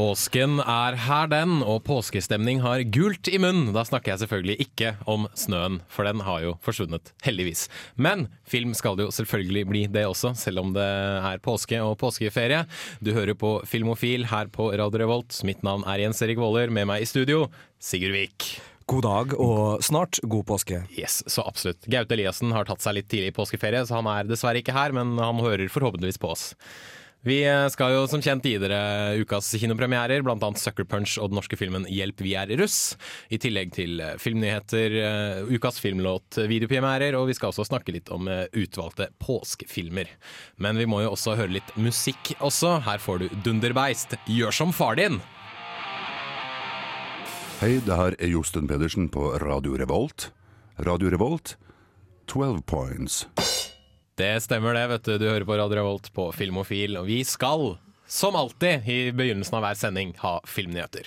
Påsken er her, den, og påskestemning har gult i munnen. Da snakker jeg selvfølgelig ikke om snøen, for den har jo forsvunnet, heldigvis. Men film skal det jo selvfølgelig bli det også, selv om det er påske og påskeferie. Du hører på Filmofil her på Radio Revolt. Mitt navn er Jens Erik Våler, med meg i studio, Sigurd Vik. God dag og snart god påske. Yes, så absolutt. Gaute Eliassen har tatt seg litt tidlig i påskeferie, så han er dessverre ikke her, men han hører forhåpentligvis på oss. Vi skal jo som kjent gi dere ukas kinopremierer, bl.a. Sucker Punch og den norske filmen Hjelp, vi er russ. I tillegg til filmnyheter, ukas filmlåt, videopremierer, og vi skal også snakke litt om utvalgte påskefilmer. Men vi må jo også høre litt musikk også. Her får du Dunderbeist, Gjør som far din! Hei, det her er Josten Pedersen på Radio Revolt. Radio Revolt, 12 points. Det stemmer det, vet du. Du hører på Radio Revolt på Filmofil, og vi skal, som alltid i begynnelsen av hver sending, ha filmnyheter.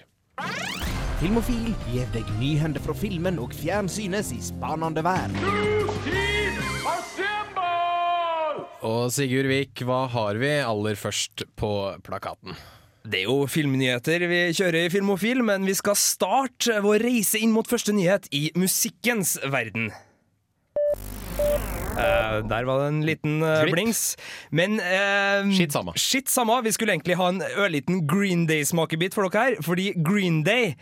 Filmofil gir deg nyhender fra filmen og fjernsynets i spanende vær. Og Sigurd Vik, hva har vi aller først på plakaten? Det er jo filmnyheter vi kjører i Filmofil, men vi skal starte vår reise inn mot første nyhet i musikkens verden. Eh, der var det en liten uh, blings. Men uh, Skitt samme. Skitt samme. Vi skulle egentlig ha en ørliten Green Day-smakebit for dere her, fordi Green Day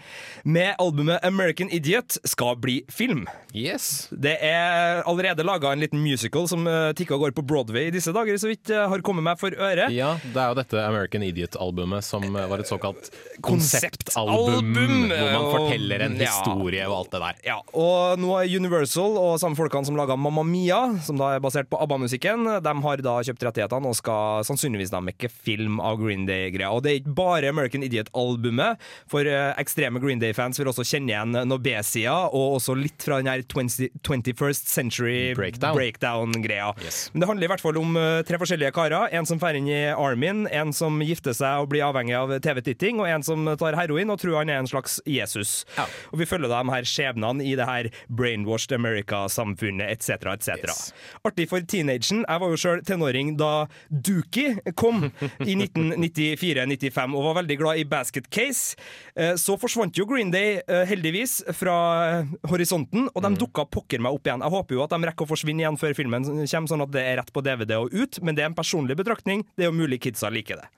med albumet American Idiot skal bli film. Yes. Det er allerede laga en liten musical som uh, tikker og går på Broadway i disse dager, så vidt uh, har kommet meg for øre. Ja, det er jo dette American Idiot-albumet som eh, var et såkalt Konseptalbum, hvor man forteller en ja. historie og alt det der. Ja, og nå er Universal og samme folkene som laga Mamma Mia, som da er basert på ABBA-musikken, de har da kjøpt rettighetene og skal sannsynligvis da mekke film av Green Day-greia. Og det er ikke bare American Idiot-albumet, for eh, ekstreme Green Day-fans vil også kjenne igjen Nobesia, og også litt fra den her 20, 21st Century Breakdown. Breakdown-greia. Yes. Men det handler i hvert fall om eh, tre forskjellige karer. En som drar inn i Armin, en som gifter seg og blir avhengig av TV-titting, og en som tar heroin og tror han er en slags Jesus. Ja. Og vi følger da de her skjebnene i det her brainwashed America-samfunnet etc. etc. Yes. Artig for teenagen. Jeg var jo sjøl tenåring da Dookie kom i 1994-95 og var veldig glad i Basket Case. Eh, Så forsvant jo Green Day eh, heldigvis fra eh, horisonten, og de dukka pokker meg opp igjen. Jeg håper jo at de rekker å forsvinne igjen før filmen kommer, sånn at det er rett på DVD og ut, men det er en personlig betraktning. Det er jo mulig kidsa liker det.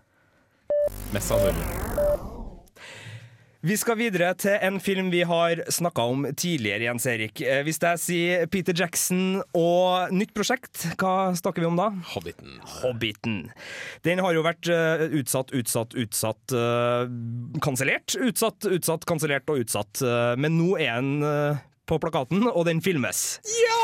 Mest sannsynlig. Vi skal videre til en film vi har snakka om tidligere, Jens Erik. Eh, Hvis jeg sier Peter Jackson og nytt prosjekt, hva snakker vi om da? Hobbiten. Hobbiten. Den har jo vært eh, utsatt, utsatt, utsatt, uh, kansellert. Utsatt, utsatt, kansellert og utsatt. Eh, men nå er den eh, på plakaten, og den filmes. Ja!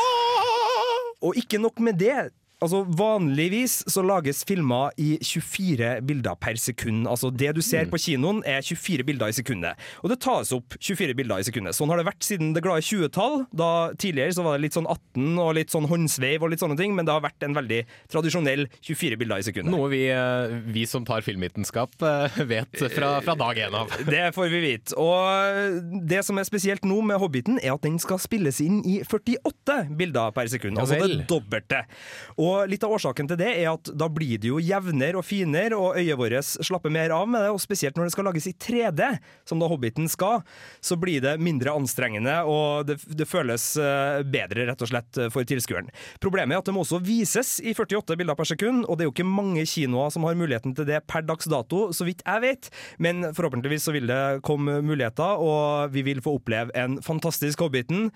Og ikke nok med det. Altså Vanligvis så lages filmer i 24 bilder per sekund. Altså Det du ser på kinoen, er 24 bilder i sekundet. Og det tas opp 24 bilder i sekundet. Sånn har det vært siden det glade 20-tall. Da Tidligere så var det litt sånn 18 og litt sånn håndsveiv og litt sånne ting, men det har vært en veldig tradisjonell 24 bilder i sekundet. Noe vi, eh, vi som tar filmvitenskap eh, vet fra, fra dag én av. Det får vi vite. Og det som er spesielt nå med Hobbiten, er at den skal spilles inn i 48 bilder per sekund. Altså det dobbelte. Og litt av årsaken til det er at da blir det jo jevnere og finere, og øyet vårt slapper mer av med det. Og spesielt når det skal lages i 3D, som da Hobbiten skal, så blir det mindre anstrengende, og det, det føles eh, bedre, rett og slett, for tilskueren. Problemet er at det må også vises i 48 bilder per sekund, og det er jo ikke mange kinoer som har muligheten til det per dags dato, så vidt jeg vet. Men forhåpentligvis så vil det komme muligheter, og vi vil få oppleve en fantastisk Hobbiten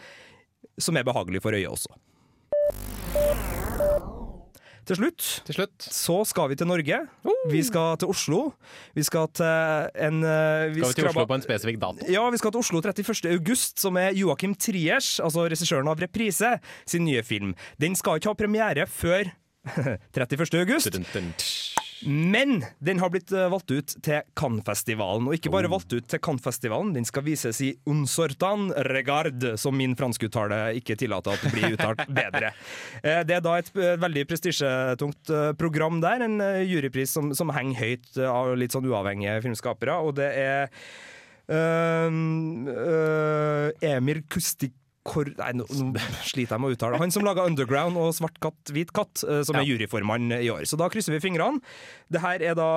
som er behagelig for øyet også. Til slutt Til slutt så skal vi til Norge. Vi skal til Oslo. Vi skal til en vi skal vi til Oslo på en spesifikk dato. ja, vi skal til Oslo 31. august, som er Joakim Triers, altså regissøren av Reprise, sin nye film. Den skal ikke ha premiere før 31. august. Dun. Men den har blitt eh, valgt ut til Cannes-festivalen, og ikke bare valgt ut til Cannes-festivalen, den skal vises i Unsortan Regard, som min franskuttale ikke tillater at det blir uttalt bedre. Eh, Det er da et eh, veldig prestisjetungt program der, en jurypris som, som henger høyt av litt sånn uavhengige filmskapere, og det er øh, øh, Emir Kustik Kor Nei, nå, sliter jeg med å uttale. Han som laga Underground og Svart katt, hvit katt, eh, som er juryformann i år. Så da krysser vi fingrene. Det her er da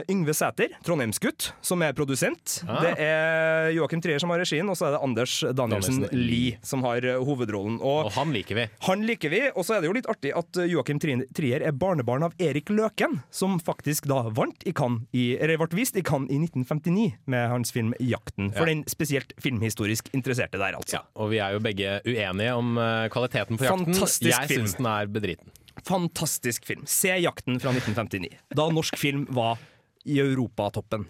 eh, Yngve Sæter, trondheimsgutt, som er produsent. Ah. Det er Joakim Trier som har regien, og så er det Anders Danielsen Lie som har eh, hovedrollen. Og Og han liker vi. han liker vi, og så er det jo litt artig at Joakim Trier er barnebarn av Erik Løken, som faktisk da vant i Cannes, i, eller ble vist i Cannes i 1959 med hans film 'Jakten'. For Ja. den spesielt filmhistorisk interesserte der, altså. Ja, og vi er jo begge uenige om eh, kvaliteten på jakten. Fantastisk Jeg syns den er bedriten. Fantastisk film. Se 'Jakten' fra 1959. Da norsk film var i europatoppen.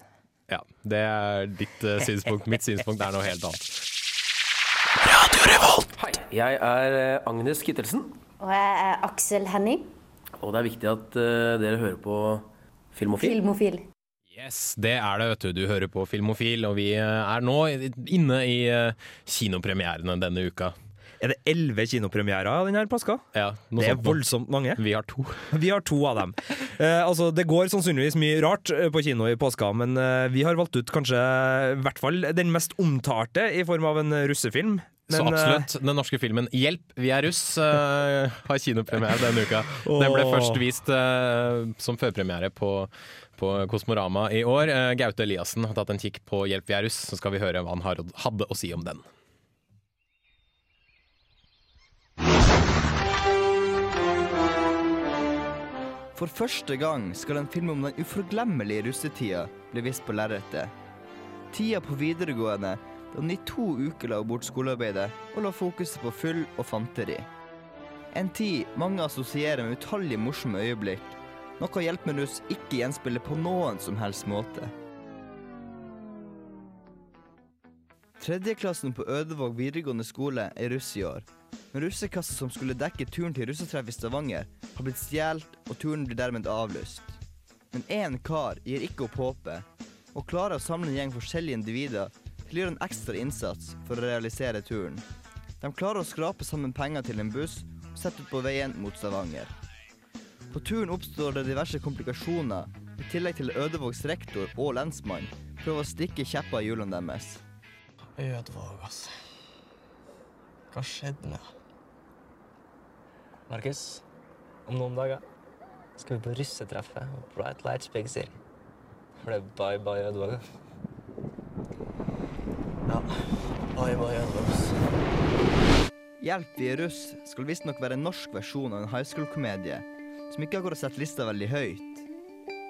Ja, Det er ditt uh, synspunkt. Mitt synspunkt er noe helt annet. Hei, jeg er eh, Agnes Kittelsen, Og jeg er Aksel Henning, og det er viktig at uh, dere hører på Filmofil. filmofil. Yes, det er det, vet du. Du hører på Filmofil, og vi eh, er nå inne i eh, kinopremierene denne uka. Er det elleve kinopremierer av denne påska? Ja, Det er voldsomt mange. Vi har to. Vi har to av dem. Eh, altså, det går sannsynligvis mye rart eh, på kino i påska, men eh, vi har valgt ut kanskje i hvert fall den mest omtalte i form av en russefilm. Men, så absolutt. Den norske filmen 'Hjelp, vi er russ' eh, har kinopremiere denne uka. Den ble først vist eh, som førpremiere på, på Kosmorama i år. Eh, Gaute Eliassen har tatt en kikk på 'Hjelp, vi er russ', så skal vi høre hva han hadde å si om den. For første gang skal en film om den uforglemmelige russetida bli vist på lerretet. Tida på videregående da hun i to uker la bort skolearbeidet og la fokuset på fyll og fanteri. En tid mange assosierer med utallige morsomme øyeblikk, noe Hjelp med russ ikke gjenspeiler på noen som helst måte. Tredjeklassen på Ødevåg videregående skole er russ i år. Men russekassa som skulle dekke turen til russetreff i Stavanger, har blitt stjålet, og turen blir dermed avlyst. Men én kar gir ikke opp håpet, og klarer å samle en gjeng forskjellige individer til å gjøre en ekstra innsats for å realisere turen. De klarer å skrape sammen penger til en buss og sette ut på veien mot Stavanger. På turen oppstår det diverse komplikasjoner, i tillegg til Ødevågs rektor og lensmann prøver å stikke kjepper i hjulene deres. Ødevåg, altså. Hva skjedde nå? Markus, om noen dager skal vi på russetreffet og Bright Lights Big City. For det er bye bye Ødvåg. Ja, bye bye Ødvåg. Hjelp, vi er russ skal visstnok være en norsk versjon av en high school-komedie som ikke akkurat setter lista veldig høyt.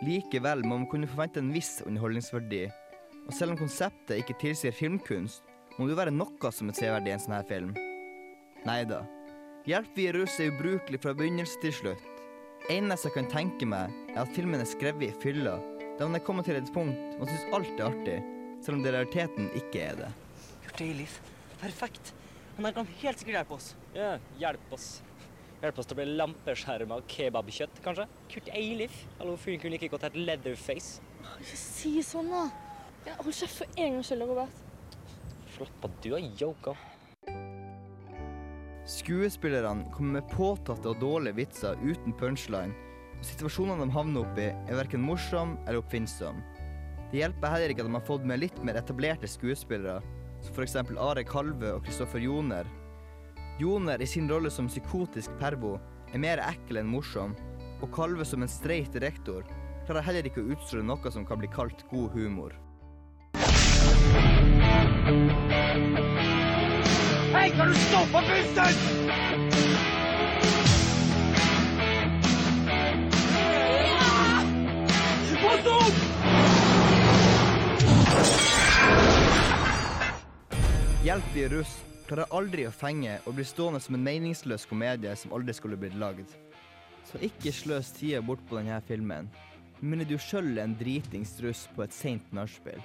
Likevel må man kunne forvente en viss underholdningsverdi, og selv om konseptet ikke tilsier filmkunst, må det jo være noe som er severdig i en sånn her film. Neida. Hjelp, vi er russ er ubrukelig fra begynnelse til slutt. Eneste jeg kan tenke meg, er at filmen er skrevet i fylla, da man er kommet til et punkt man syns alt er artig, selv om det i realiteten ikke er det. Kurt Eilif. Perfekt. Han her kan helt sikkert hjelpe oss. Ja, hjelp oss. Hjelp oss til å bli lampeskjerma og kebabkjøtt, kanskje? Kurt Eilif? Hallo, fyren kunne like godt hett Leatherface. Ikke si sånn, da. Ja, hold kjeft for en gangs skyld, Robert. Slapp av, du har yoga. Skuespillerne kommer med påtatte og dårlige vitser uten punchline, og situasjonene de havner oppi, er verken morsom eller oppfinnsom. Det hjelper heller ikke at de har fått med litt mer etablerte skuespillere, som f.eks. Are Kalve og Kristoffer Joner. Joner i sin rolle som psykotisk pervo er mer ekkel enn morsom, og Kalve som en streit rektor klarer heller ikke å utstråle noe som kan bli kalt god humor. Hei, kan du stoppe bussen?! Hjelp i russ klarer aldri å fenge og blir stående som en meningsløs komedie som aldri skulle blitt lagd. Så ikke sløs tida bort på denne filmen. Men du sjøl er en dritings russ på et seint nachspiel.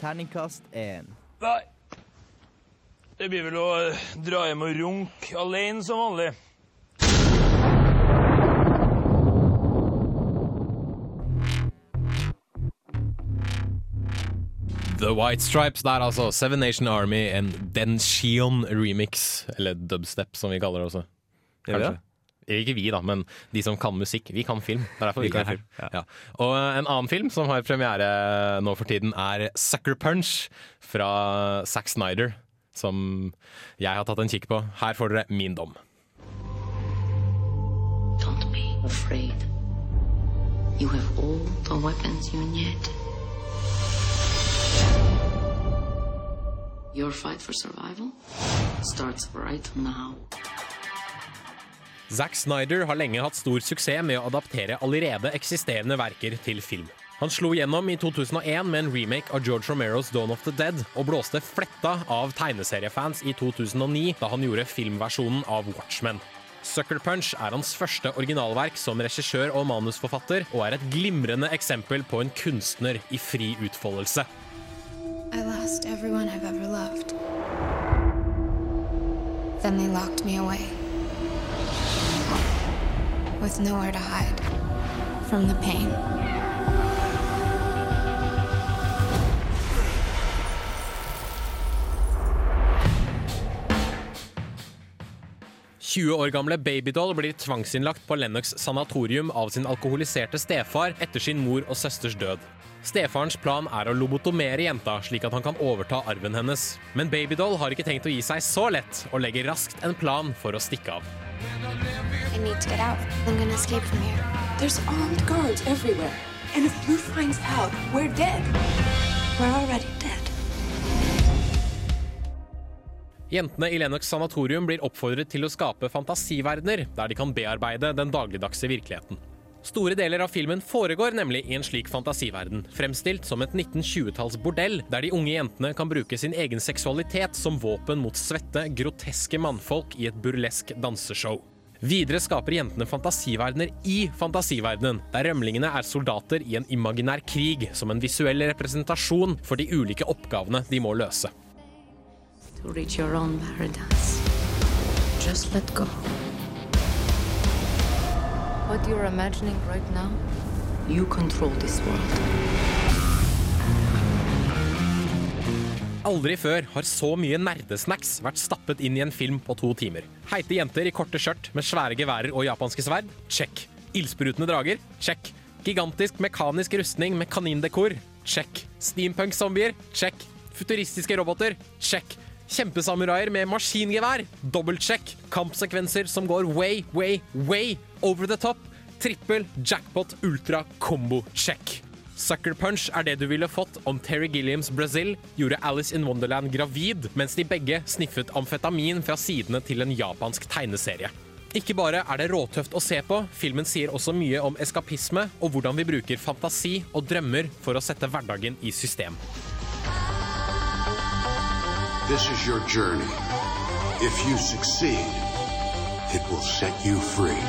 Terningkast én. Nei. Det blir vel å eh, dra hjem og runke alene som vanlig. The White Stripes der, altså. Seven Nation Army, en Denshion remix. Eller dubstep, som vi kaller det også. Kanskje. Kanskje. Ikke vi, da, men de som kan musikk. Vi kan film. Det er derfor vi, Vi kan film, Ja. Og en annen film som har premiere nå for tiden, er Sucker Punch fra Zack Snyder. Som jeg har tatt en kikk på. Her får dere min dom. Don't be afraid. You have all the weapons you need. Your fight for survival starts right now. Zack Snyder har lenge hatt stor suksess med å adaptere allerede eksisterende verker til film. Han slo gjennom i 2001 med en remake av George Romeros Dawn of the Dead, og blåste fletta av tegneseriefans i 2009 da han gjorde filmversjonen av Watchmen. Sucker Punch er hans første originalverk som regissør og manusforfatter, og er et glimrende eksempel på en kunstner i fri utfoldelse. I lost everyone I've ever loved. Then they locked me away. With nowhere to hide from the pain. 20 år gamle Babydoll blir tvangsinnlagt på Lennox sanatorium av sin alkoholiserte stefar etter sin mor og søsters død. Stefarens plan er å lobotomere jenta, slik at han kan overta arven hennes. Men Babydoll har ikke tenkt å gi seg så lett, og legger raskt en plan for å stikke av. I need to get out. I'm gonna escape from here. There's armed guards everywhere. And if Blue finds out, we're dead. We're already dead. Jentene i Lennox sanatorium blir oppfordret til å skape fantasiverdener der de kan bearbeide den dagligdagse virkeligheten. Store deler av filmen foregår nemlig i en slik fantasiverden, fremstilt som et 1920-talls bordell, der de unge jentene kan bruke sin egen seksualitet som våpen mot svette, groteske mannfolk i et burlesk danseshow. Videre skaper jentene fantasiverdener i fantasiverdenen, der rømlingene er soldater i en imaginær krig som en visuell representasjon for de ulike oppgavene de må løse. To reach your own paradise, just let go. What you're imagining right now, you control this world. Aldri før har så mye nerdesnacks vært stappet inn i en film på to timer. Heite jenter i korte skjørt med svære geværer og japanske sverd? Check. Ildsprutende drager? Check. Gigantisk mekanisk rustning med kanindekor? Check. Steampunk-zombier? Check. Futuristiske roboter? Check. Kjempesamuraier med maskingevær? Dobbeltsjekk. Kampsekvenser som går way, way, way over the top? Trippel, jackpot, ultra, combo, check. Sucker Punch er det du ville fått om Terry Gilliams Brazil gjorde Alice in Wonderland gravid, mens de begge sniffet amfetamin fra sidene til en japansk tegneserie. Ikke bare er det råtøft å se på, filmen sier også mye om eskapisme og hvordan vi bruker fantasi og drømmer for å sette hverdagen i system. This is your journey. If you succeed, it will set you free.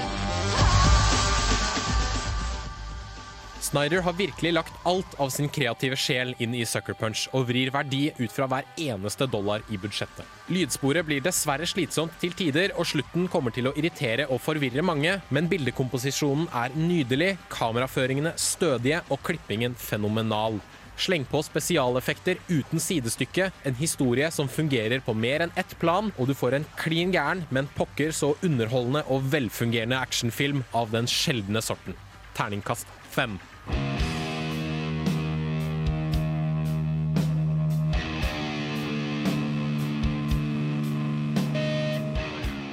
Snyder har virkelig lagt alt av sin kreative sjel inn i Sucker Punch og vrir verdi ut fra hver eneste dollar i budsjettet. Lydsporet blir dessverre slitsomt til tider, og slutten kommer til å irritere og forvirre mange, men bildekomposisjonen er nydelig, kameraføringene stødige og klippingen fenomenal. Sleng på spesialeffekter uten sidestykke, en historie som fungerer på mer enn ett plan, og du får en klin gæren, men pokker så underholdende og velfungerende actionfilm av den sjeldne sorten. Terningkast fem.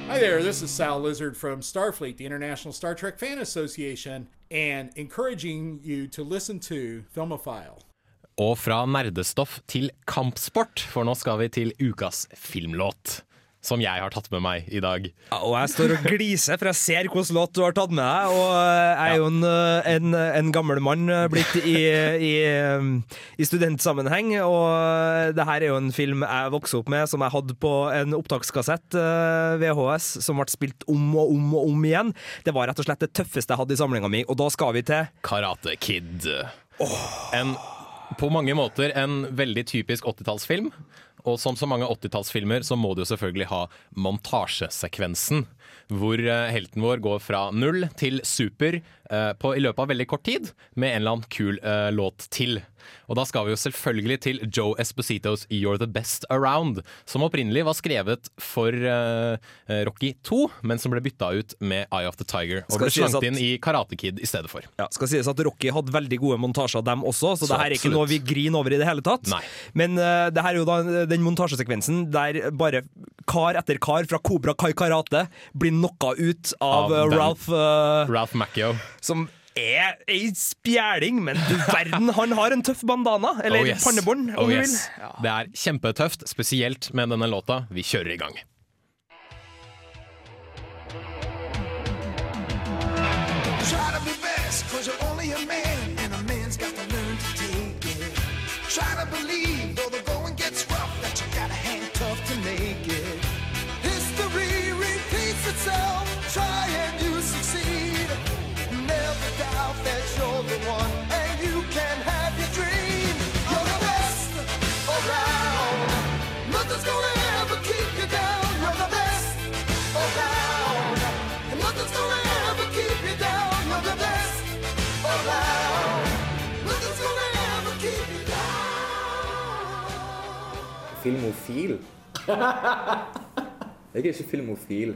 Hi there, this is Sal Lizard from Starfleet, the International Star Trek Fan Association, and encouraging you to listen to Filmophile. Og fra nerdestoff til kampsport, for nå skal vi til ukas filmlåt. Som jeg har tatt med meg i dag. Ja, og jeg står og gliser, for jeg ser hvilken låt du har tatt med deg. Og jeg er jo en, en, en gammel mann blitt i, i, i studentsammenheng. Og det her er jo en film jeg vokste opp med, som jeg hadde på en opptakskassett, VHS, som ble spilt om og om og om igjen. Det var rett og slett det tøffeste jeg hadde i samlinga mi, og da skal vi til Karate Kid. En, på mange måter en veldig typisk 80-tallsfilm. Og som så mange 80-tallsfilmer så må du jo selvfølgelig ha montasjesekvensen. Hvor eh, helten vår går fra null til super eh, på, i løpet av veldig kort tid med en eller annen kul uh, låt til. Og da skal vi jo selvfølgelig til Joe Espositos You're The Best Around, som opprinnelig var skrevet for uh, Rocky 2, men som ble bytta ut med Eye of the Tiger. Og Skal ble slangt at- inn i Karate Kid i stedet for. Ja, skal sies at Rocky hadde veldig gode montasjer, dem også, så, Så det her er ikke noe vi griner over i det hele tatt. Nei. Men uh, det her er jo da den montasjesekvensen der bare kar etter kar fra Cobra Kai Karate blir knocka ut av, Av eh, Ralph uh, Ralph Macchio. Som er ei spjæling, men du verden, han har en tøff bandana, eller Oh, yes. pannebånd, om Oh, du vil. vil. Det er kjempetøft, spesielt med denne låta. Vi kjører i gang. Filmofil? Jeg er ikke filmofil.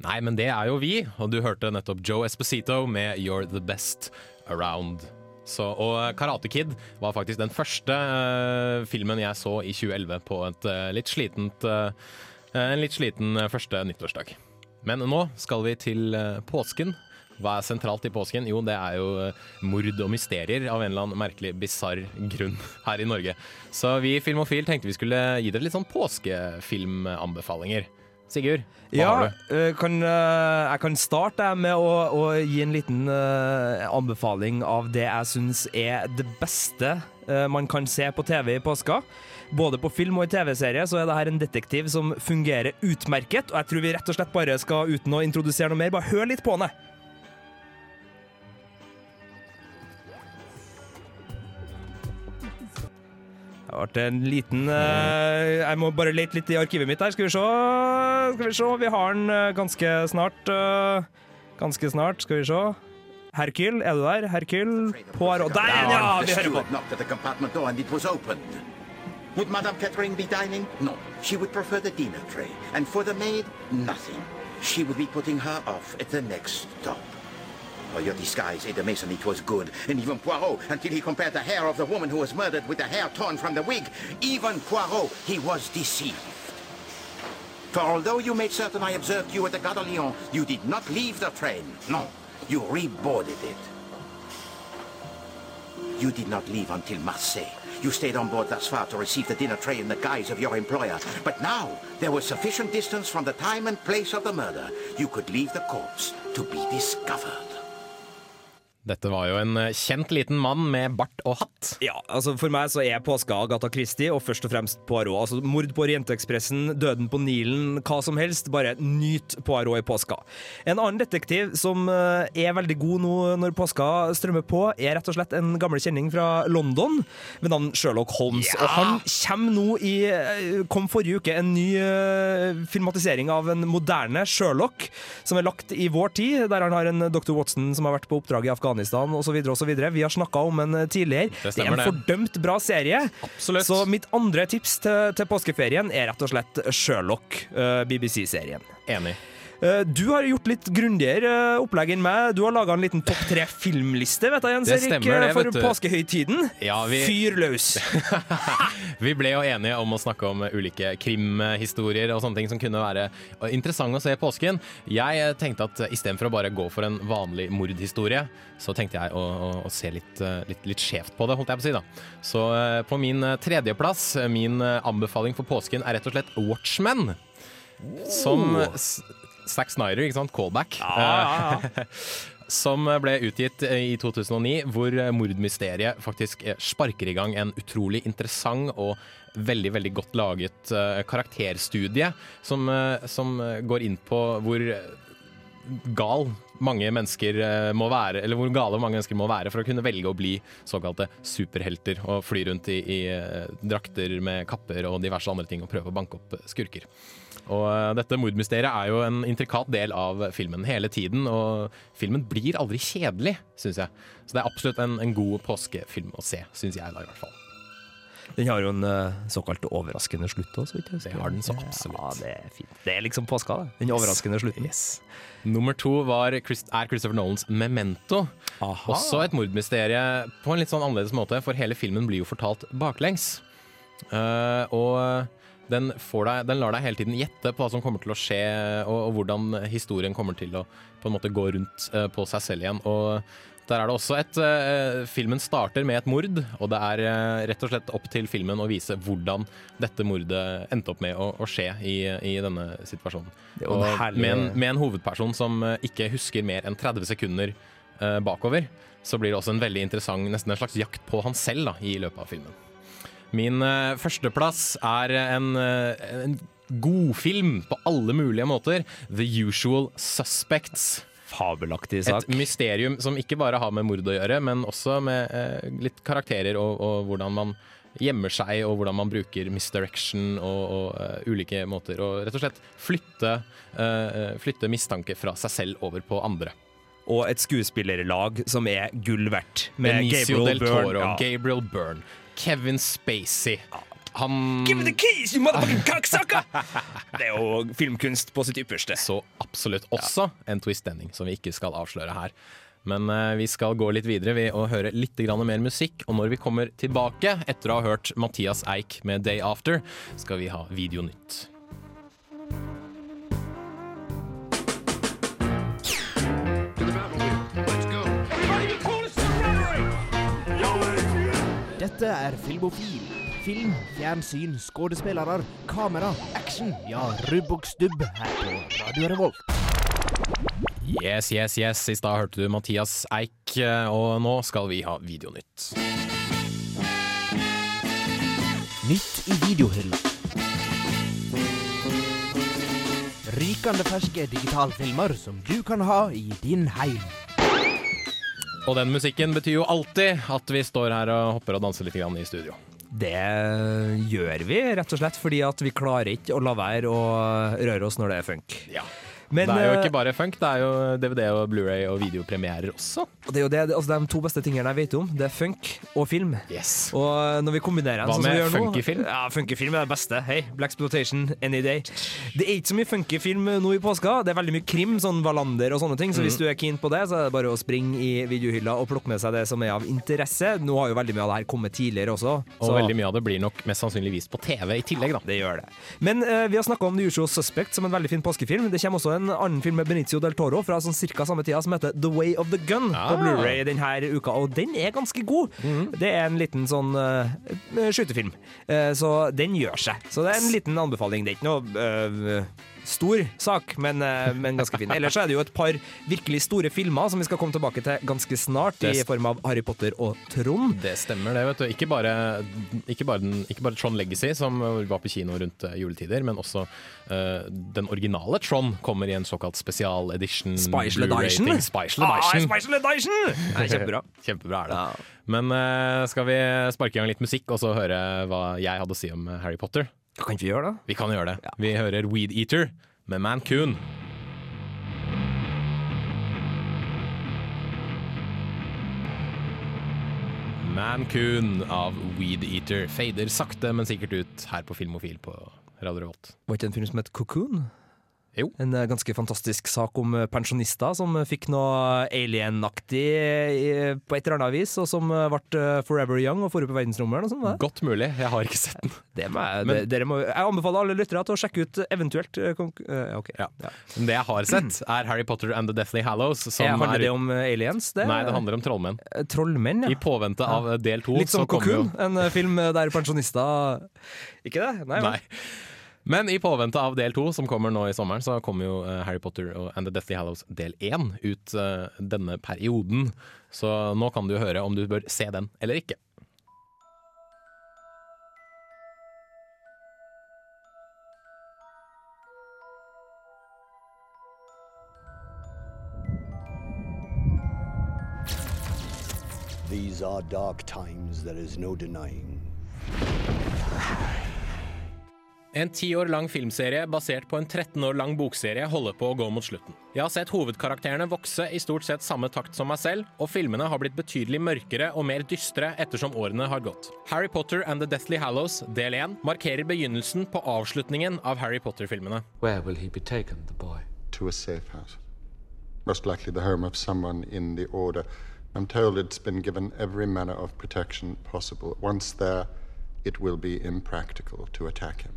Nei, men det er jo vi, og du hørte nettopp Joe Esposito med You're The Best Around. Så, og Karate Kid var faktisk den første uh, filmen jeg så i 2011 på et uh, litt slitent, uh, en litt sliten eh, første nyttårsdag. Men nå skal vi til eh, påsken. Hva er sentralt i påsken? Jo, det er jo eh, mord og mysterier av en eller annen merkelig bisarr grunn her i Norge. Så vi i Filmofil tenkte vi skulle gi dere litt sånn påskefilmanbefalinger. Sigurd, hva Ja, har du? eh, kan, eh, jeg kan starte med å, å gi en liten anbefaling av det jeg syns er det beste man kan se på TV i påska. Både på film og i TV-serie så er det her en detektiv som fungerer utmerket. Og jeg tror vi rett og slett bare skal, uten å introdusere noe mer, bare høre litt på han. Det ble en liten eh, Jeg må bare lete litt i arkivet mitt her. Skal vi se. Skal vi se. Vi har den eh, ganske snart. eh, ganske snart. Skal vi se. Herkyl, er du der? Hercule Poirot. Der er ja! Vi hører på. Would Madame Catherine be dining? No. She would prefer the dinner tray. And for the maid, nothing. She would be putting her off at the next stop. Oh, your disguise, Ada Mason, it was good. And even Poirot, until he compared the hair of the woman who was murdered with the hair torn from the wig, even Poirot, he was deceived. For although you made certain I observed you at the Gare de Lyon, you did not leave the train. No, you reboarded it. You did not leave until Marseille. You stayed on board thus far to receive the dinner tray in the guise of your employer. But now, there was sufficient distance from the time and place of the murder. You could leave the corpse to be discovered. Dette var jo en eh, kjent liten mann med bart og hatt. Ja, altså For meg så er påska Agatha Christie og først og fremst Poirot. Altså Mord på Orientekspressen, Døden på Nilen, hva som helst. Bare nyt Poirot i påska. En annen detektiv som eh, er veldig god nå når påska strømmer på, er rett og slett en gammel kjenning fra London ved navn Sherlock Holmes. Og han kommer nå i eh, kom forrige uke en ny filmatisering av en moderne Sherlock, som er lagt i vår tid, der han har en dr. Watson som har vært på oppdrag i Afghanistan osv. Vi har snakka om den eh, tidligere. Det Det er en fordømt bra serie. Absolutt. Så mitt andre tips til, til påskeferien er rett og slett Sherlock, eh, BBC-serien. Enig. Eh, Du har gjort litt grundigere eh, opplegg enn meg. Du har laga en liten topp tre filmliste vet jeg, Jens Det Erik, stemmer det, eh, for påskehøytiden. Ja, vi- Fyr løs! Vi ble jo enige om å snakke om ulike krimhistorier og sånne ting som kunne være interessante å se i påsken. Jeg tenkte at istedenfor å bare gå for en vanlig mordhistorie, så tenkte jeg å, å, å se litt, litt, litt skjevt på det, holdt jeg på å si. da. Så på min tredjeplass, min anbefaling for påsken er rett og slett Watchmen. Som Oh. Zack Snyder, ikke sant? Callback. Ja, ja, som ble utgitt eh, i 2009, hvor eh, mordmysteriet faktisk eh, sparker i gang en utrolig interessant og veldig veldig godt laget karakterstudie som, som går inn på hvor gal mange mennesker eh, må være, eller hvor gale mange mennesker må være for å kunne velge å bli såkalte superhelter og fly rundt i, i eh, drakter med kapper og diverse andre ting og prøve å banke opp eh, skurker. Og dette mordmysteriet er jo en intrikat del av filmen hele tiden, og filmen blir aldri kjedelig, syns jeg. Så det er absolutt en, en god påskefilm å se, syns jeg da i hvert fall. Den har jo en eh, såkalt overraskende slutt også, så. Det har den så absolutt. Ja, det er fint. Det er liksom påska, det. Den overraskende slutten. Nummer to var, Chris- er Christopher Nolans Memento. Også et mordmysterie på en litt sånn annerledes måte, for hele filmen blir jo fortalt baklengs. Uh, og den, får deg, den lar deg hele tiden gjette på hva som kommer til å skje, og, og hvordan historien kommer til å på en måte gå rundt uh, på seg selv igjen. Og der er det også et uh, Filmen starter med et mord, og det er uh, rett og slett opp til filmen å vise hvordan dette mordet endte opp med å, å skje i, i denne situasjonen. Og herlig- med, en, med en hovedperson som uh, ikke husker mer enn 30 sekunder bakover, så blir det også en veldig interessant, nesten en slags jakt på han selv da, i løpet av filmen. Min førsteplass er en, en godfilm på alle mulige måter. The Usual Suspects. Fabelaktig sak. Et mysterium som ikke bare har med mord å gjøre, men også med eh, litt karakterer og, og hvordan man gjemmer seg, og hvordan man bruker misdirection og, og uh, ulike måter å rett og slett flytte, uh, flytte mistanke fra seg selv over på andre. Og et skuespillerlag som er gull verdt. Med Benicio Gabriel del Byrne. Ja. Gabriel Byrne, Kevin Spacey. Han Give me the keys, you motherfucking cocksucker! Det er jo filmkunst på sitt ypperste. Så absolutt. Også en twist-ending som vi ikke skal avsløre her. Men eh, vi skal gå litt videre ved å høre litt grann mer musikk. Og når vi kommer tilbake, etter å ha hørt Mathias Eik med 'Day After', skal vi ha Videonytt. Dette er Filmofil. Film, fjernsyn, skuespillere, kamera, action. Ja, rubb og stubb her på Radio Revolt. Yes, yes, yes. I stad hørte du Mathias Eik, og nå skal vi ha Videonytt. Nytt i videohylla. Rykende ferske digitalfilmer som du kan ha i din heim. Og den musikken betyr jo alltid at vi står her og hopper og danser litt i studio. Det gjør vi rett og slett fordi at vi klarer ikke å la være å røre oss når det er funk. Men, det er jo eh, ikke bare funk, det er jo DVD og Blu-ray og videopremierer også. Og det er jo det, altså de to beste tingene jeg vet om. Det er funk og film. Og når vi kombinerer Hva sånn med sånn gjør nå- funky-film? Ja, funky-film er det beste. Hei, Black Exploitation any day. Det er ikke så mye funky-film nå i påska. Det er veldig mye krim, sånn Wallander og sånne ting. Så hvis Mhm. du er keen på det, så er det bare å springe i videohylla og plukke med seg det som er av interesse. Nå har jo veldig mye av det her kommet tidligere også. Og så- veldig mye av det blir nok mest sannsynlig vist på TV i tillegg, da. Det gjør det. Men uh, vi har snakka om The Usual Suspect som en veldig fin påskefilm. Det kommer også en annen film med Benicio del Toro fra sånn cirka samme tida som heter The Way of the Gun Ah. på Blu-ray denne uka, og den er ganske god. Det er en liten sånn uh, skytefilm, uh, så den gjør seg. Så det er en liten anbefaling. Det er ikke noe eh, stor sak, men, eh, men ganske fin. Ellers er det jo et par virkelig store filmer som vi skal komme tilbake til ganske snart, i form av Harry Potter og Trond. Det stemmer det, vet du. Ikke bare, ikke bare, den, ikke bare Tron Legacy, som var på kino rundt eh, juletider, men også uh, den originale Tron kommer i en såkalt spesialedition. Special Blu-ray edition? ting. Special Ah, special edition! Nei, kjempebra. Kjempebra er det. Men uh, skal vi sparke i gang litt musikk, og så høre hva jeg hadde å si om Harry Potter? Kan ikke vi gjøre det? Vi kan gjøre det. Vi hører Weed Eater med Mancoon. Mancoon av Weed Eater fader sakte, men sikkert ut her på Filmofil på Radio Revolt. Var ikke en film som het Cocoon? Jo. En eh, ganske fantastisk sak om eh, pensjonister som eh, fikk noe alien-aktig på et eller annet vis, og som ble forever young og for i verdensrommet. sånt. Godt mulig, jeg har ikke sett den. Jeg, Men- det, må, jeg anbefaler alle lyttere til å sjekke ut eventuelt okay. Ja. Men det jeg har sett, er Harry Potter and the Deathly Hallows. Som handler er, det om aliens? Det? Nei, det handler om trollmenn. Trollmenn, ja. I påvente av del to. Litt som jo- Cocoon, en film der pensjonister Ikke det? Nei? Nei. Men i påvente av del to, som kommer nå i sommeren, så kommer jo eh, Harry Potter and the Deathly Hallows del én ut eh, denne perioden. Så nå kan du høre om du bør se den eller ikke. These are dark times, there is no denying. En ti år lang filmserie basert på en 13 år lang bokserie holder på å gå mot slutten. Jeg har sett hovedkarakterene vokse i stort sett samme takt som meg selv, og filmene har blitt betydelig mørkere og mer dystre ettersom årene har gått. Harry Potter and the Deathly Hallows del 1 markerer begynnelsen på avslutningen av Harry Potter-filmene. Where will he be taken, the boy? to a safe house. Most likely the home of someone in the Order. I'm told it's been given every manner of protection possible. Once there, it will be impractical to attack him.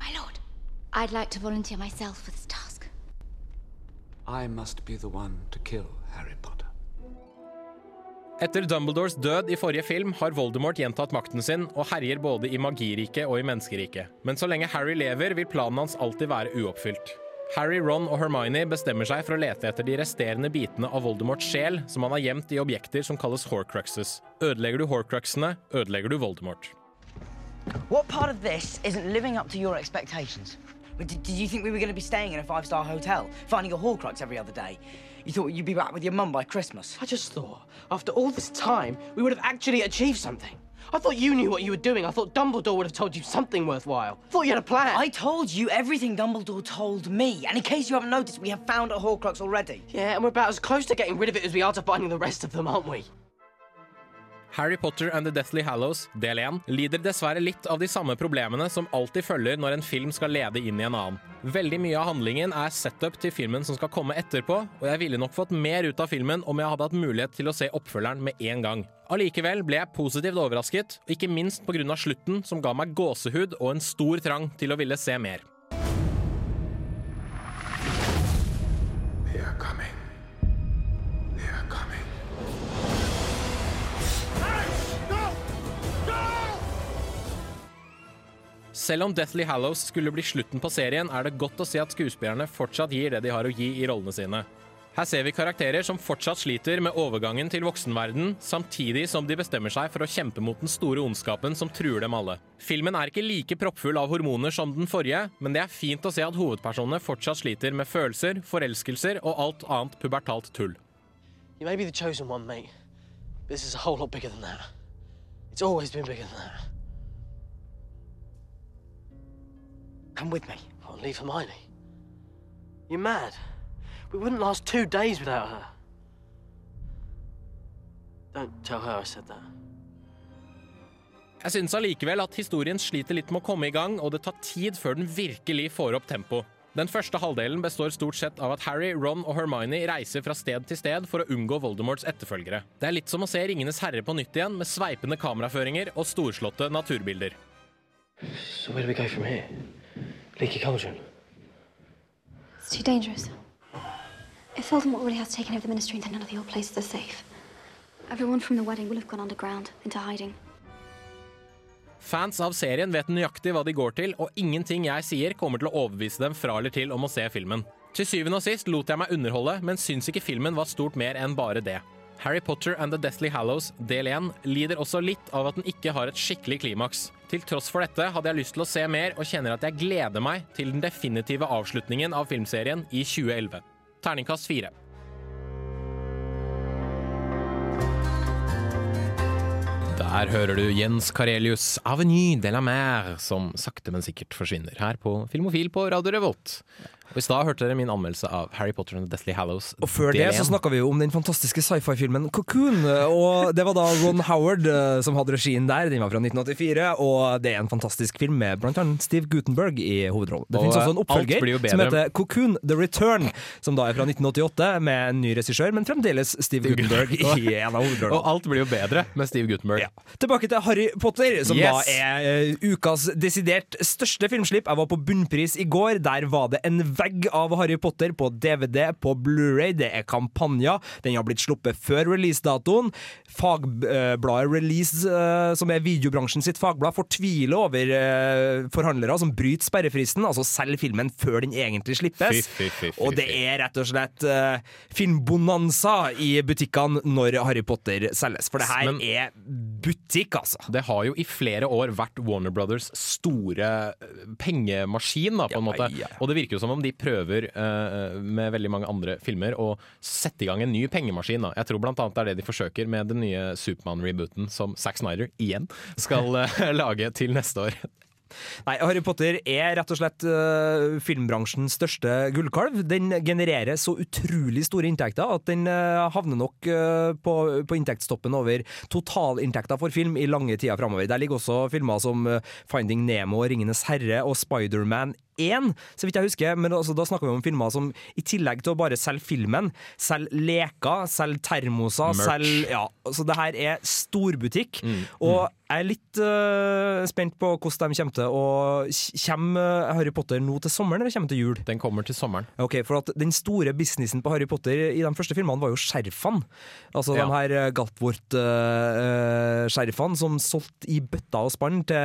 My lord, I'd like to volunteer myself for this task. I must be the one to kill Harry Potter. Etter Dumbledores død i forrige film har Voldemort gjentatt makten sin og herjer både i magiriket og i menneskeriket. Men så lenge Harry lever, vil planen hans alltid være uoppfylt. Harry, Ron og Hermione bestemmer seg for å lete etter de resterende bitene av Voldemorts sjel, som han har gjemt i objekter som kalles horcruxes. Ødelegger du horcruxene, ødelegger du Voldemort. What part of this isn't living up to your expectations? Did, did you think we were going to be staying in a five star hotel, finding a Horcrux every other day? You thought you'd be back with your mum by Christmas? I just thought, after all this time, we would have actually achieved something. I thought you knew what you were doing. I thought Dumbledore would have told you something worthwhile. I thought you had a plan. I told you everything Dumbledore told me. And in case you haven't noticed, we have found a Horcrux already. Yeah, and we're about as close to getting rid of it as we are to finding the rest of them, aren't we? Harry Potter and the Deathly Hallows, del 1, lider dessverre litt av de samme problemene som alltid følger når en film skal lede inn i en annen. Veldig mye av handlingen er setup til filmen som skal komme etterpå, og jeg ville nok fått mer ut av filmen om jeg hadde hatt mulighet til å se oppfølgeren med en gang. Allikevel ble jeg positivt overrasket, ikke minst pga. slutten, som ga meg gåsehud og en stor trang til å ville se mer. They are coming. Selv om Deathly Hallows skulle bli slutten på serien, er det godt å se at skuespillerne fortsatt gir det de har å gi i rollene sine. Her ser vi karakterer som fortsatt sliter med overgangen til voksenverden, samtidig som de bestemmer seg for å kjempe mot den store ondskapen som truer dem alle. Filmen er ikke like proppfull av hormoner som den forrige, men det er fint å se at hovedpersonene fortsatt sliter med følelser, forelskelser og alt annet pubertalt tull. You may be the chosen one, mate. This is a whole lot bigger than that. It's always been bigger than that. Come with me. I'll leave Hermione. You're mad. We wouldn't last two days without her. Don't tell her I said that. Jeg syns allikevel at historien sliter litt med å komme i gang, og det tar tid før den virkelig får opp tempo. Den første halvdelen består stort sett av at Harry, Ron og Hermione reiser fra sted til sted for å unngå Voldemorts etterfølgere. Det er litt som å se Ringenes herre på nytt igjen, med sveipende kameraføringer og storslåtte naturbilder. So where do we go from here? Leaky Cauldron. It's too dangerous. If Voldemort really has taken over the Ministry, then none of the old places are safe. Everyone from the wedding will have gone underground, into hiding. Fans av serien vet nøyaktig hva de går til, og ingenting jeg sier kommer til å overbevise dem fra eller til om å se filmen. Til syvende og sist lot jeg meg underholde, men syns ikke filmen var stort mer enn bare det. Harry Potter and the Deathly Hallows del 1 lider også litt av at den ikke har et skikkelig klimaks. Til tross for dette hadde jeg lyst til å se mer, og kjenner at jeg gleder meg til den definitive avslutningen av filmserien i 2011. Terningkast fire. Der hører du Jens Karelius, 'Avenue de la Mer', som sakte, men sikkert forsvinner her på Filmofil på Radio Revolt. Og I stad hørte dere min anmeldelse av Harry Potter and the Deathly Hallows. Og før det så snakka vi jo om den fantastiske sci-fi-filmen Cocoon. Og det var da Ron Howard eh, som hadde regien der. Den var fra 1984, og det er en fantastisk film med annet Steve Gutenberg i hovedrollen. Det finnes også en eh, oppfølger som heter Cocoon The Return, som da er fra 1988, med en ny regissør, men fremdeles Steve Gutenberg i en av hovedrollene. Og alt blir jo bedre med Steve Gutenberg. Tilbake til Harry Potter, som Yes. da er eh, ukas desidert største filmslipp. Jeg var på Bunnpris i går. Der var det en vegg av Harry Potter på DVD, på Blu-ray. Det er kampanjer. Den har blitt sluppet før releasedatoen. Fagbladet Release, eh, som er videobransjen sitt fagblad, fortviler over eh, forhandlere som bryter sperrefristen, altså selger filmen før den egentlig slippes. Fy, fy, fy, Og det er rett og slett eh, filmbonanza i butikkene når Harry Potter selges. For det her Men- er butikk, altså. Det har jo i flere år vært Warner Brothers store eh, pengemaskin, da, på en måte. Og det virker jo som om de prøver uh, med veldig mange andre filmer å sette i gang en ny pengemaskin. Da. Jeg tror blant annet det er det de forsøker med den nye Supermann-rebooten som Zack Snyder igjen skal uh, lage til neste år. Nei, Harry Potter er rett og slett uh, filmbransjens største gullkalv. Den genererer så utrolig store inntekter at den uh, havner nok uh, på, på inntektstoppen over totalinntekter for film i lange tider framover. Der ligger også filmer som Finding Nemo, Ringenes herre og Spiderman 1, så vidt jeg husker. Men altså, da snakker vi om filmer som i tillegg til å bare selge filmen, selger leker, selger termoser, selge... selger Ja, så det her er storbutikk. Mm. Og jeg er litt uh, spent på hvordan de kommer til å Kommer Harry Potter nå til sommeren, eller kommer til jul? Den kommer til sommeren. Ok, for at Den store businessen på Harry Potter i de første filmene var jo skjerfene. Altså Ja. de her øh, Galtvort-skjerfene som solgte i bøtta og spann til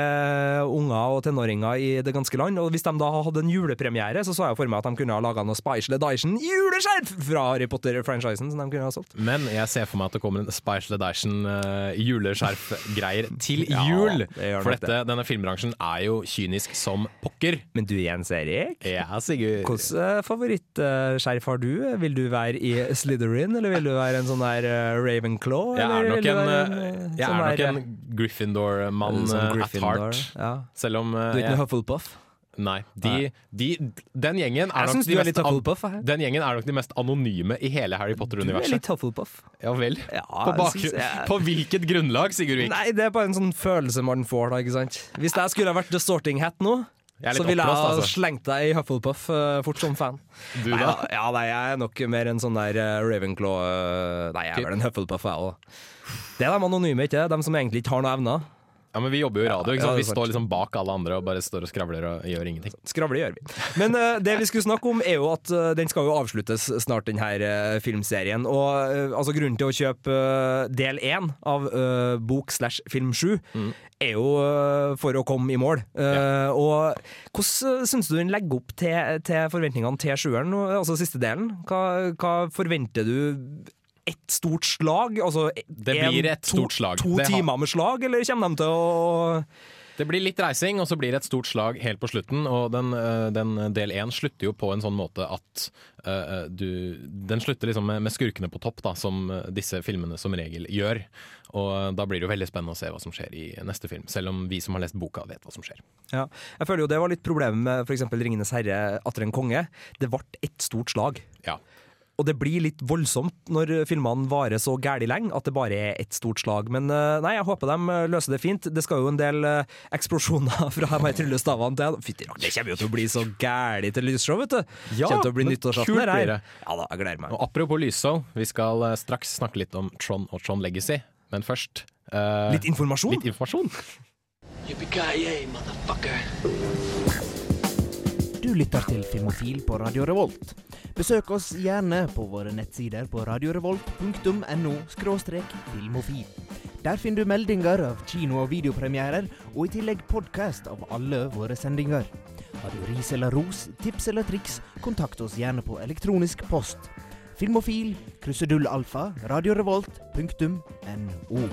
unger og tenåringer i det ganske land. Og Hvis de da hadde en julepremiere, så så jeg for meg at de kunne ha laga noe Spice Dyson juleskjerf fra Harry Potter-franchisen. som de kunne ha solgt. Men jeg ser for meg at det kommer en Spice Dyson uh, juleskjerf-greier til Ja, jul. det gjør For dette, det. denne filmbransjen er jo kynisk som pokker. Men du Jens Erik? Ja, Sigurd. Hvilken uh, favorittskjerf har du? Vil du være i Slytherin, eller vil du være en sånn der uh, Ravenclaw? Jeg er nok en, en, eh, sånn en Gryffindor-mann Sånn eh, at heart. ja. Selv om eh, Du er ikke noe Hufflepuff? Nei. De, de, den gjengen er nok de mest Hufflepuff, an- Den gjengen er nok de mest anonyme i hele Harry Potter-universet. Du er litt Hufflepuff. Ja vel? Ja, på, bakgrunn- jeg- på hvilket grunnlag, Sigurd Vik? Nei, det er bare en sånn følelse man får, da, ikke sant. Hvis jeg skulle ha vært The Sorting Hat nå, så ville jeg ha altså. slengt deg i Hufflepuff uh, fort som fan. Du nei, da? Ja, nei, jeg er nok mer en sånn der uh, Ravenclaw uh, Nei, jeg er vel en Hufflepuff, jeg òg. Det er de anonyme, ikke De som egentlig ikke har noe evner. Ja, men Vi jobber jo i radio. ikke Ja, sant? Vi står liksom bak alle andre og bare står og skravler og gjør ingenting. Skravle gjør vi. Men uh, det vi skulle snakke om, er jo at uh, den skal jo avsluttes snart, den her uh, filmserien. Og altså grunnen til å kjøpe del én av bok slash film sju, er jo for å komme i mål. Ja. Og hvordan syns du den legger opp til, til forventningene til sjueren, altså siste delen? Hva, hva forventer du? Ett stort slag? Altså Det en, blir et to, stort slag. To Det har- med slag, eller kommer de til å Det blir litt reising, og så blir det et stort slag helt på slutten. Og den, øh, den del én slutter jo på en sånn måte at uh, du Den slutter liksom med, med skurkene på topp, da, som disse filmene som regel gjør. Og da blir det jo veldig spennende å se hva som skjer i neste film. Selv om vi som har lest boka, vet hva som skjer. Ja, jeg føler jo det var litt problemet med f.eks. 'Ringenes herre' atter en konge. Det ble ett stort slag. Ja. Og det blir litt voldsomt når filmene varer så gæli lenge at det bare er ett stort slag. Men eh, nei, jeg håper de eh, løser det fint. Det skal jo en del eh, eksplosjoner fra meg trylle stavene til. Fytti rakkeren, det kommer jo til å bli så gæli til lysshow, vet du. Ja, kommer til å bli nyttårsaften her. blir det. Ja da, jeg gleder meg. Og apropos lysshow, vi skal straks snakke litt om Tron og Tron Legacy. Men først uh, Litt informasjon? Litt informasjon. Yippee-ki-yay, motherfucker. Lytter til Filmofil på Radio Revolt. Besøk oss gjerne på våre nettsider på radiorevolt.no filmofil. Der finner du meldinger av kino- og videopremierer, og i tillegg podkast av alle våre sendinger. Har du ris eller ros, tips eller triks, kontakt oss gjerne på elektronisk post. Filmofil, krusedullalfa, radiorevolt.no.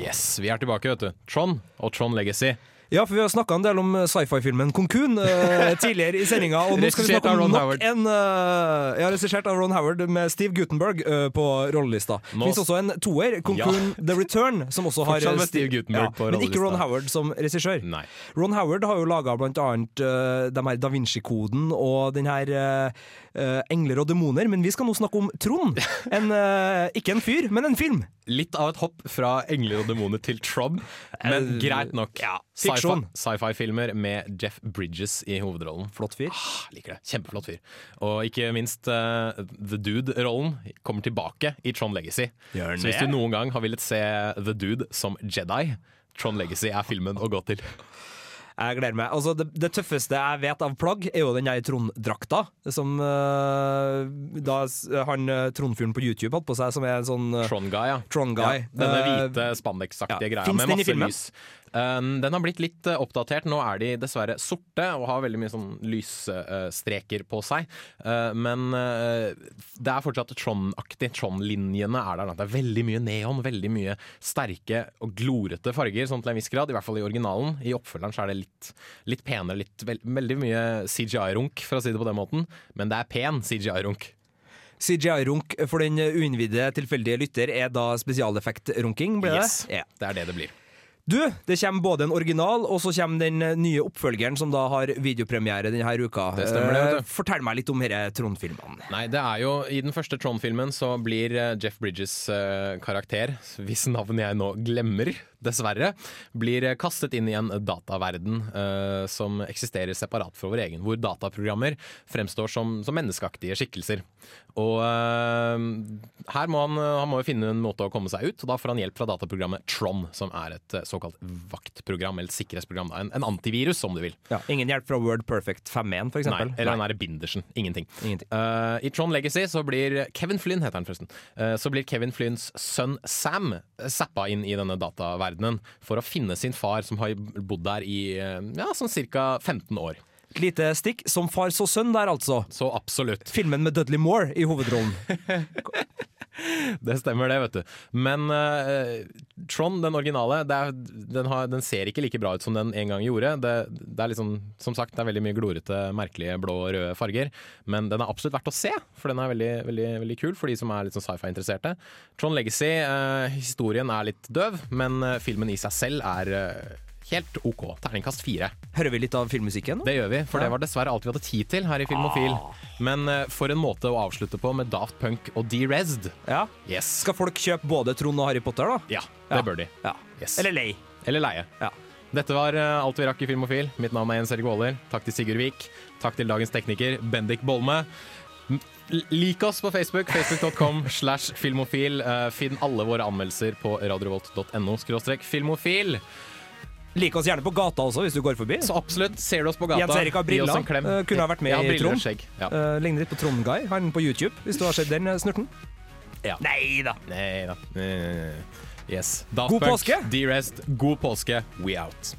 Yes, vi er tilbake, vet du. Tron og Tron Legacy. Ja, for vi har snakka en del om sci-fi-filmen Konkun uh, tidligere i sendinga. Og nå skal vi snakke om nok en uh, Ja, regissert av Ron Howard med Steve Gutenberg uh, på rollelista. Det fins også en toer, Konkun Ja. The Return, som også har Fortsatt med Steve- Gutenberg Guttenberg på Men ikke. Ron Howard som regissør. Nei. Ron Howard har jo laga blant annet uh, de her Da Vinci-koden og den her eh, eh, Engler og demoner, men vi skal nå snakke om Trond. En, eh, ikke en fyr, men en film. Litt av et hopp fra engler og demoner til Trond men Eh, greit nok. fiksjon. Sci-fi- Sci-fi-filmer med Jeff Bridges i hovedrollen. Flott fyr. Ah, liker det. Kjempeflott fyr. Og ikke minst uh, The Dude-rollen kommer tilbake i Tron Legacy. Så hvis du noen gang har villet se The Dude som Jedi, Tron Legacy er filmen å gå til. Jeg gleder meg. Altså, det, det tøffeste jeg vet av plagg, er jo den der Trond-drakta. Som uh, da han eh, Trond-fyren på YouTube hadde på seg, som er en sånn uh, Tron Guy, ja. Trond Guy. Ja, denne hvite spandex-aktige ja. greia Finns med masse lys. Um, den har blitt litt eh, oppdatert. Nå er de dessverre sorte og har veldig mye sånn lysstreker på seg. Eh, men eh, det er fortsatt Tron-aktig. Tron-linjene er der. Det er veldig mye neon, veldig mye sterke og glorete farger, sånn til en viss grad. I hvert fall i originalen. I oppfølgeren så er det litt, litt penere, litt, vel- veldig mye CGI-runk, for å si det på den måten. Men det er pen CGI-runk. CGI-runk for den uinnvidde tilfeldige lytter er da spesialeffekt-runking, blir det? Yes, det er det det blir. Du, det kommer både en original og så kommer den nye oppfølgeren som da har videopremiere denne uka. Det stemmer det. Eh, Fortell meg litt om disse Trond-filmene. Nei, det er jo I den første Trond-filmen så blir eh, Jeff Bridges eh, karakter, hvis navn jeg nå glemmer, dessverre, blir kastet inn i en dataverden uh, som eksisterer separat fra vår egen, hvor dataprogrammer fremstår som, som menneskeaktige skikkelser. Og uh, her må han, han må finne en måte å komme seg ut, og da får han hjelp fra dataprogrammet Tron, som er et eh, såkalt vaktprogram, eller et sikkerhetsprogram. En, en antivirus, om du vil. Ja, ingen hjelp fra Word Perfect 5.1, for Nei, eller den derre bindersen. Ingenting. Eh, I Tron Legacy så blir Kevin Flynn, heter han forresten, så blir Kevin Flynns sønn Sam zappa inn i denne dataverdenen for å finne sin far, som har bodd der i eh, ja, sånn ca. 15 år. Et lite stikk. Som far så sønn der, altså. Så absolutt. Filmen med Dudley Moore i hovedrollen. Det stemmer det, vet du. Men uh, Tron, den originale, er, den, har, den ser ikke like bra ut som den en gang gjorde. Det, det er liksom, som sagt, det er veldig mye glorete, merkelige blå og røde farger. Men den er absolutt verdt å se, for den er veldig, veldig, veldig kul for de som er litt sånn sci-fi-interesserte. Tron Legacy, uh, historien er litt døv, men eh, filmen i seg selv er eh, helt OK. Terningkast fire. Hører vi litt av filmmusikken? Det gjør vi, for Ja. det var dessverre alt vi hadde tid til her i Filmofil. Men eh, for en måte å avslutte på med Daft Punk og Derezed. Ja. Yes. Skal folk kjøpe både Trond og Harry Potter, da? Ja, det bør de. Ja. Yes. Eller lei. Eller leie. Dette var eh, alt vi rakk i Filmofil. Mitt navn er Jens Erik Waaler. Takk til Sigurd Vik. Takk til dagens tekniker, Bendik Bolme. Lik oss på Facebook, facebook.com slash filmofil. Eh, Finn alle våre anmeldelser på radiovolt.no filmofil. Lik oss gjerne på gata også, hvis du går forbi. Så absolutt, ser du oss på gata, Jens Erik har briller. en klem. Eh, kunne ha vært med Ja, i Trond. ja. Uh, ligner litt på Trond Guy, han på YouTube, hvis du har sett den eh, snurten. Ja. Nei da. Nei da. Yes. Daft God påske! D-Rest, god påske. We out.